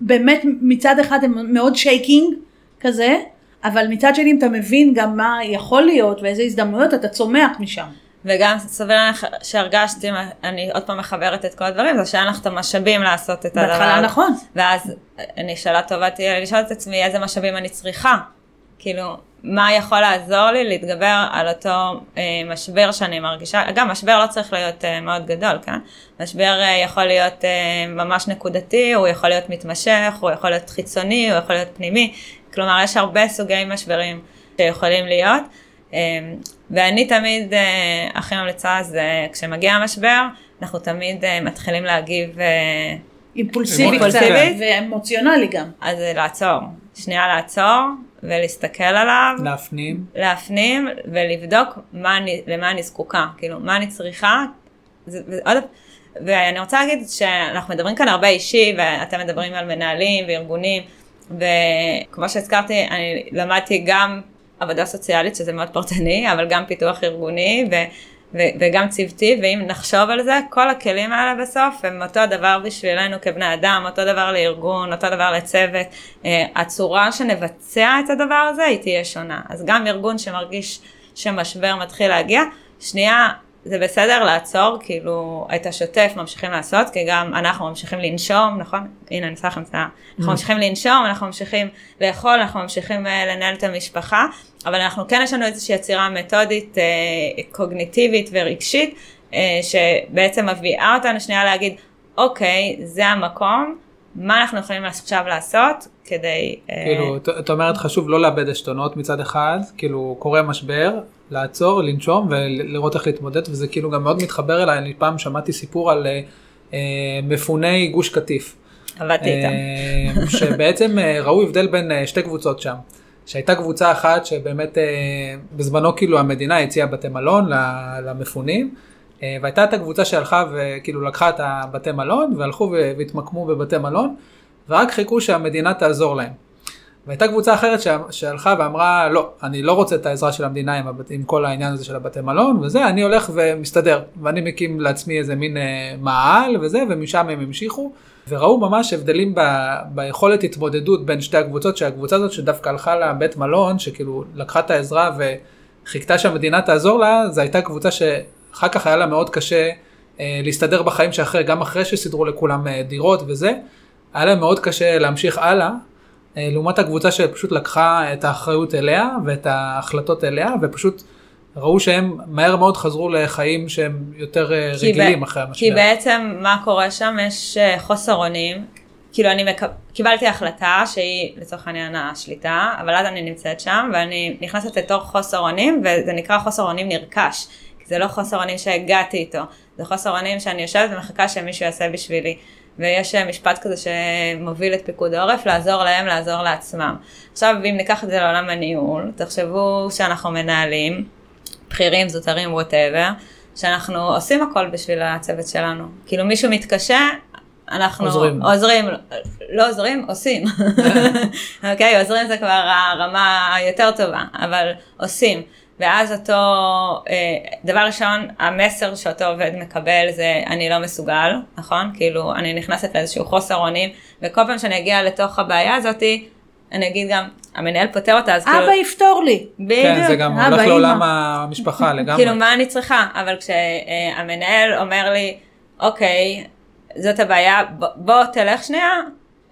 באמת מצד אחד הם מאוד שייקינג כזה, אבל מצד שני אם אתה מבין גם מה יכול להיות ואיזה הזדמנויות אתה צומח משם. וגם סביר לך שהרגשתי, אני עוד פעם מחברת את כל הדברים, זה שאין לך את המשאבים לעשות את הדבר. בהתחלה נכון. ואז אני שאלה טובה תהיה לשאול את עצמי איזה משאבים אני צריכה. כאילו, מה יכול לעזור לי להתגבר על אותו אה, משבר שאני מרגישה, גם משבר לא צריך להיות אה, מאוד גדול, כן? משבר אה, יכול להיות אה, ממש נקודתי, הוא יכול להיות מתמשך, הוא יכול להיות חיצוני, הוא יכול להיות פנימי, כלומר יש הרבה סוגי משברים שיכולים להיות, אה, ואני תמיד אה, הכי ממליצה זה כשמגיע המשבר, אנחנו תמיד אה, מתחילים להגיב אה, אימפולסיבי קצת, ואמוציונלי גם. אז לעצור, שנייה לעצור. ולהסתכל עליו. להפנים. להפנים ולבדוק מה אני, למה אני זקוקה, כאילו, מה אני צריכה. זה, ועוד, ואני רוצה להגיד שאנחנו מדברים כאן הרבה אישי, ואתם מדברים על מנהלים וארגונים, וכמו שהזכרתי, אני למדתי גם עבודה סוציאלית, שזה מאוד פרטני, אבל גם פיתוח ארגוני, ו... וגם צוותי, ואם נחשוב על זה, כל הכלים האלה בסוף הם אותו דבר בשבילנו כבני אדם, אותו דבר לארגון, אותו דבר לצוות. Uh, הצורה שנבצע את הדבר הזה היא תהיה שונה. אז גם ארגון שמרגיש שמשבר מתחיל להגיע, שנייה, זה בסדר לעצור, כאילו, את השוטף ממשיכים לעשות, כי גם אנחנו ממשיכים לנשום, נכון? הנה, אני אעשה לכם את ה... אנחנו mm. ממשיכים לנשום, אנחנו ממשיכים לאכול, אנחנו ממשיכים uh, לנהל את המשפחה, אבל אנחנו כן יש לנו איזושהי יצירה מתודית, אה, קוגניטיבית ורגשית, אה, שבעצם מביאה אותנו שנייה להגיד, אוקיי, זה המקום, מה אנחנו יכולים עכשיו לעשות כדי... אה, כאילו, את אומרת חשוב לא לאבד עשתונות מצד אחד, כאילו קורה משבר, לעצור, לנשום ולראות איך להתמודד, וזה כאילו גם מאוד מתחבר אליי, אני פעם שמעתי סיפור על אה, מפוני גוש קטיף. עבדתי איתם. שבעצם ראו הבדל בין שתי קבוצות שם. שהייתה קבוצה אחת שבאמת אה, בזמנו כאילו המדינה הציעה בתי מלון למפונים, אה, והייתה את הקבוצה שהלכה וכאילו לקחה את הבתי מלון והלכו והתמקמו בבתי מלון, ורק חיכו שהמדינה תעזור להם. והייתה קבוצה אחרת שהלכה ואמרה, לא, אני לא רוצה את העזרה של המדינה עם, הבת, עם כל העניין הזה של הבתי מלון וזה, אני הולך ומסתדר, ואני מקים לעצמי איזה מין אה, מעל וזה, ומשם הם המשיכו. וראו ממש הבדלים ב, ביכולת התמודדות בין שתי הקבוצות, שהקבוצה הזאת שדווקא הלכה לבית מלון, שכאילו לקחה את העזרה וחיכתה שהמדינה תעזור לה, זו הייתה קבוצה שאחר כך היה לה מאוד קשה אה, להסתדר בחיים שאחרי, גם אחרי שסידרו לכולם אה, דירות וזה. היה להם מאוד קשה להמשיך הלאה, אה, לעומת הקבוצה שפשוט לקחה את האחריות אליה ואת ההחלטות אליה, ופשוט ראו שהם מהר מאוד חזרו לחיים שהם יותר אה, רגילים ב- אחרי המשבר. כי בעצם מה קורה שם? יש אה, חוסר אונים. כאילו אני מק... קיבלתי החלטה שהיא לצורך העניין השליטה, אבל אז אני נמצאת שם ואני נכנסת לתוך חוסר אונים וזה נקרא חוסר אונים נרכש. כי זה לא חוסר אונים שהגעתי איתו, זה חוסר אונים שאני יושבת ומחכה שמישהו יעשה בשבילי. ויש אה, משפט כזה שמוביל את פיקוד העורף, לעזור להם, לעזור לעצמם. עכשיו, אם ניקח את זה לעולם הניהול, תחשבו שאנחנו מנהלים, בכירים, זוטרים, ווטאבר, שאנחנו עושים הכל בשביל הצוות שלנו. כאילו מישהו מתקשה, אנחנו עוזרים. עוזרים, לא עוזרים, עושים. אוקיי, עוזרים זה כבר הרמה היותר טובה, אבל עושים. ואז אותו, אה, דבר ראשון, המסר שאותו עובד מקבל זה אני לא מסוגל, נכון? כאילו, אני נכנסת לאיזשהו חוסר אונים, וכל פעם שאני אגיע לתוך הבעיה הזאתי, אני אגיד גם, המנהל פותר אותה, אז כאילו, אבא יפתור לי. בדיוק. כן, זה גם אבא, הולך אמא. לעולם המשפחה לגמרי. כאילו, מה אני צריכה? אבל כשהמנהל אומר לי, אוקיי, זאת הבעיה, ב- בוא תלך שנייה,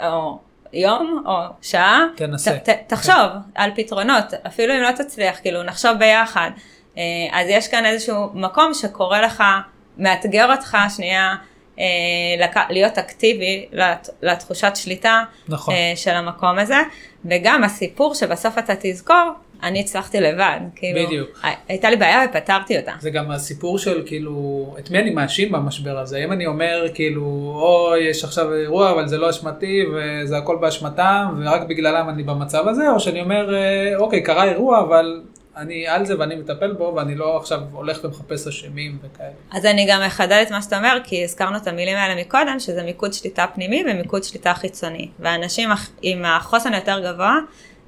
או יום, או שעה, תנסה. ת, ת, תחשוב על פתרונות, אפילו אם לא תצליח, כאילו, נחשוב ביחד. אה, אז יש כאן איזשהו מקום שקורא לך, מאתגר אותך שנייה. אה, להיות אקטיבי לת- לתחושת שליטה נכון. אה, של המקום הזה, וגם הסיפור שבסוף אתה תזכור, אני הצלחתי לבד, כאילו, בדיוק. הייתה לי בעיה ופתרתי אותה. זה גם הסיפור של כאילו, את מי אני מאשים במשבר הזה? אם אני אומר כאילו, אוי, יש עכשיו אירוע, אבל זה לא אשמתי, וזה הכל באשמתם, ורק בגללם אני במצב הזה, או שאני אומר, אה, אוקיי, קרה אירוע, אבל אני על זה ואני מטפל בו, ואני לא עכשיו הולך ומחפש אשמים וכאלה. אז אני גם אחדד את מה שאתה אומר, כי הזכרנו את המילים האלה מקודם, שזה מיקוד שליטה פנימי ומיקוד שליטה חיצוני. והאנשים אח- עם החוסן היותר גבוה,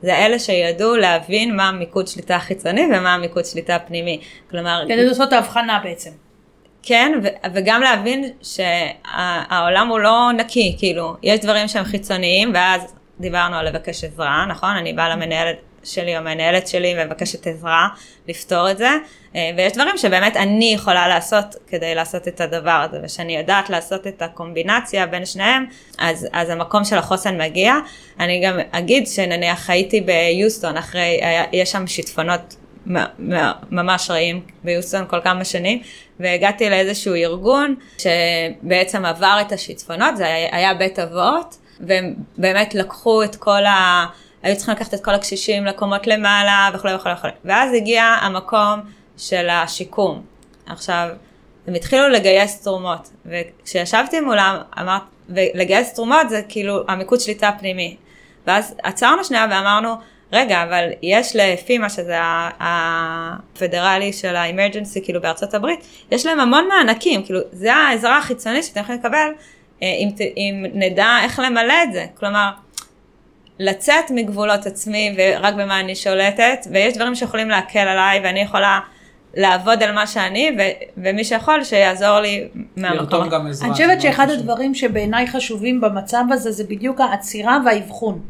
זה אלה שידעו להבין מה המיקוד שליטה חיצוני ומה המיקוד שליטה פנימי. כלומר, כדי לעשות את ההבחנה בעצם. כן, ו- וגם להבין שהעולם הוא לא נקי, כאילו, יש דברים שהם חיצוניים, ואז דיברנו על לבקש עזרה, נכון? אני באה למנהלת שלי או המנהלת שלי ומבקשת עזרה לפתור את זה, אה, ויש דברים שבאמת אני יכולה לעשות כדי לעשות את הדבר הזה, ושאני יודעת לעשות את הקומבינציה בין שניהם, אז, אז המקום של החוסן מגיע. אני גם אגיד שנניח הייתי ביוסטון אחרי, היה, יש שם שיטפונות ממש רעים ביוסטון כל כמה שנים, והגעתי לאיזשהו ארגון שבעצם עבר את השיטפונות, זה היה, היה בית אבות, והם באמת לקחו את כל ה... היו צריכים לקחת את כל הקשישים לקומות למעלה וכולי וכולי וכולי. ואז הגיע המקום של השיקום. עכשיו, הם התחילו לגייס תרומות, וכשישבתי מולם, אמרת, ולגייס תרומות זה כאילו המיקוד שליטה פנימי. ואז עצרנו שנייה ואמרנו, רגע, אבל יש לפימה, שזה הפדרלי של האמרג'נסי, כאילו בארצות הברית, יש להם המון מענקים, כאילו, זה העזרה החיצונית שאתם יכולים לקבל, אה, אם, אם נדע איך למלא את זה. כלומר, לצאת מגבולות עצמי ורק במה אני שולטת, ויש דברים שיכולים להקל עליי, ואני יכולה לעבוד על מה שאני, ו- ומי שיכול שיעזור לי מהמקום. לרתום גם עזרה. אני חושבת שאחד חשוב. הדברים שבעיניי חשובים במצב הזה זה בדיוק העצירה והאבחון.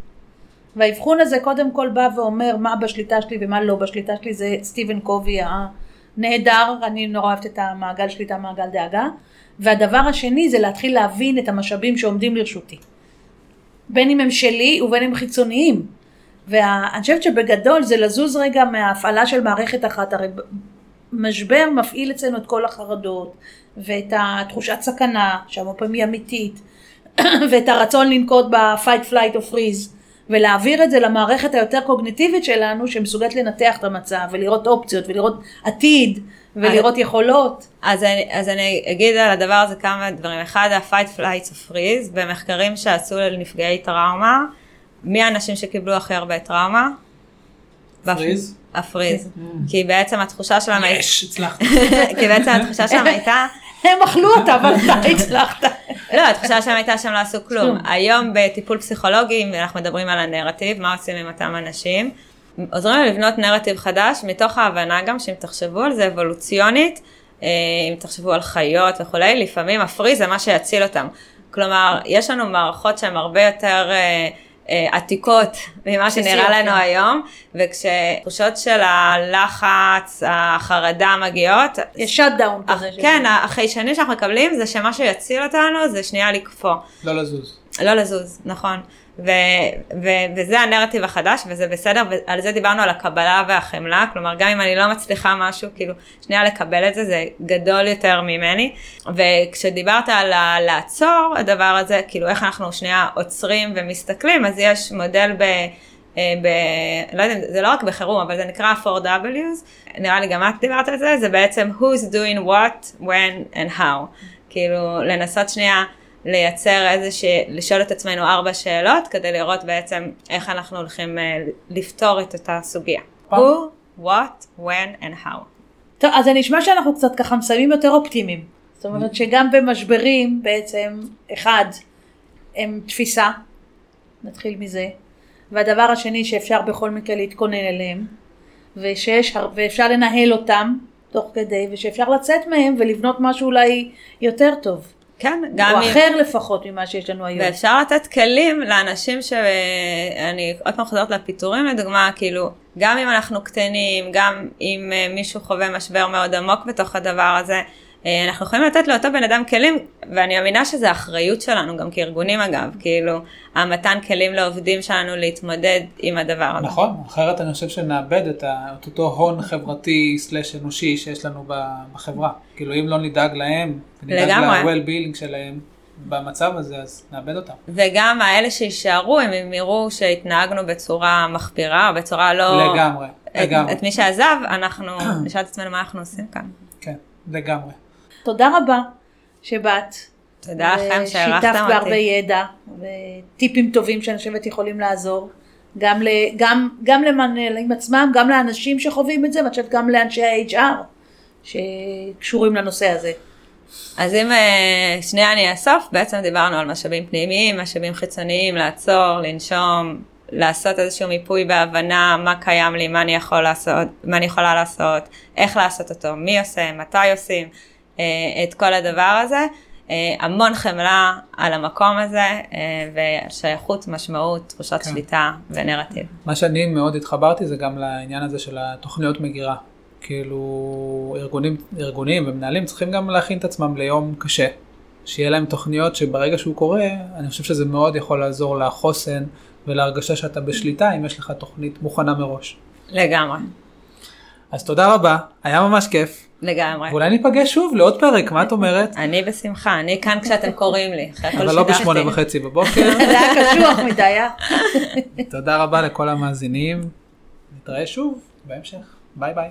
והאבחון הזה קודם כל בא ואומר מה בשליטה שלי ומה לא בשליטה שלי, זה סטיבן קובי הנהדר, אני נורא אוהבת את המעגל שליטה, מעגל דאגה. והדבר השני זה להתחיל להבין את המשאבים שעומדים לרשותי. בין אם הם שלי ובין אם חיצוניים. ואני חושבת שבגדול זה לזוז רגע מההפעלה של מערכת אחת, הרי משבר מפעיל אצלנו את כל החרדות, ואת התחושת סכנה, שהרבה פעמים היא אמיתית, ואת הרצון לנקוט ב-fight, flight or freeze, ולהעביר את זה למערכת היותר קוגניטיבית שלנו, שמסוגלת לנתח את המצב, ולראות אופציות, ולראות עתיד, ולראות יכולות. אז אני, אז אני אגיד על הדבר הזה כמה דברים. אחד, ה-fight flight of freeze, במחקרים שעשו לנפגעי טראומה, מי האנשים שקיבלו הכי הרבה טראומה? פריז? הפריז. כי בעצם התחושה שלהם הייתה, יש, הצלחת. כי בעצם התחושה שלהם הייתה, הם אכלו אותה, אבל אתה הצלחת. לא, התחושה שלהם הייתה שהם לא עשו כלום. היום בטיפול פסיכולוגי, אם אנחנו מדברים על הנרטיב, מה עושים עם אותם אנשים? עוזרים להם לבנות נרטיב חדש, מתוך ההבנה גם שאם תחשבו על זה אבולוציונית, אה, אם תחשבו על חיות וכולי, לפעמים הפריז זה מה שיציל אותם. כלומר, יש לנו מערכות שהן הרבה יותר אה, עתיקות ממה שנראה לנו כן. היום, וכשתחושות של הלחץ, החרדה מגיעות, יש שאט דאון כזה. כן, החיישנים שאנחנו מקבלים זה שמה שיציל אותנו זה שנייה לקפוא. לא לזוז. לא לזוז, נכון. ו, ו, וזה הנרטיב החדש, וזה בסדר, ועל זה דיברנו על הקבלה והחמלה, כלומר, גם אם אני לא מצליחה משהו, כאילו, שנייה לקבל את זה, זה גדול יותר ממני. וכשדיברת על לעצור הדבר הזה, כאילו, איך אנחנו שנייה עוצרים ומסתכלים, אז יש מודל ב... אה, ב... לא יודע, זה לא רק בחירום, אבל זה נקרא 4Ws, נראה לי גם את דיברת על זה, זה בעצם who's doing what, when and how. כאילו, לנסות שנייה לייצר איזה ש... לשאול את עצמנו ארבע שאלות, כדי לראות בעצם איך אנחנו הולכים uh, לפתור את אותה סוגיה. who, what, when and how. טוב, אז זה נשמע שאנחנו קצת ככה מסיימים יותר אופטימיים. זאת אומרת שגם במשברים בעצם, אחד, הם תפיסה, נתחיל מזה, והדבר השני שאפשר בכל מקרה להתכונן אליהם, ושיש, ואפשר לנהל אותם תוך כדי, ושאפשר לצאת מהם ולבנות משהו אולי יותר טוב. כן, גם... או אם... אחר לפחות ממה שיש לנו היום. ואפשר לתת כלים לאנשים שאני עוד פעם חוזרת לפיטורים לדוגמה, כאילו, גם אם אנחנו קטנים, גם אם אה, מישהו חווה משבר מאוד עמוק בתוך הדבר הזה, אנחנו יכולים לתת לאותו בן אדם כלים, ואני מאמינה שזו אחריות שלנו, גם כארגונים אגב, כאילו, המתן כלים לעובדים שלנו להתמודד עם הדבר הזה. נכון, אחרת אני חושב שנאבד את, אותו הון חברתי סלש אנושי שיש לנו בחברה. כאילו, אם לא נדאג להם, ונדאג ל-well-being שלהם, במצב הזה, אז נאבד אותם. וגם האלה שיישארו, הם יראו שהתנהגנו בצורה מחפירה, או בצורה לא... לגמרי, את, לגמרי. את מי שעזב, אנחנו נשאל את עצמנו מה אנחנו עושים כאן. כן, לגמרי. תודה רבה שבאת. תודה לכם שהערכתם אותי. שיתפת בהרבה ידע וטיפים טובים שאני חושבת יכולים לעזור. גם, ל, גם, גם למנהלים עצמם, גם לאנשים שחווים את זה, ואני חושבת גם לאנשי ה-HR שקשורים לנושא הזה. אז אם אה, שנייה אני אאסוף, בעצם דיברנו על משאבים פנימיים, משאבים חיצוניים, לעצור, לנשום, לעשות איזשהו מיפוי בהבנה מה קיים לי, מה אני, יכול לעשות, מה אני יכולה לעשות, איך לעשות אותו, מי עושה, מתי עושים. אה, את כל הדבר הזה. אה, המון חמלה על המקום הזה, אה, ושייכות, משמעות, תחושת כן. שליטה ונרטיב. מה שאני מאוד התחברתי זה גם לעניין הזה של התוכניות מגירה. כאילו ארגונים, ארגונים ומנהלים צריכים גם להכין את עצמם ליום קשה. שיהיה להם תוכניות שברגע שהוא קורה, אני חושב שזה מאוד יכול לעזור לחוסן ולהרגשה שאתה בשליטה אם יש לך תוכנית מוכנה מראש. לגמרי. אז תודה רבה, היה ממש כיף. לגמרי. ואולי ניפגש שוב לעוד פרק, מה את אומרת? אני בשמחה, אני כאן כשאתם קוראים לי. אבל לא בשמונה וחצי בבוקר. זה היה קשוח מדי, אה? תודה רבה לכל המאזינים, נתראה שוב בהמשך, ביי ביי.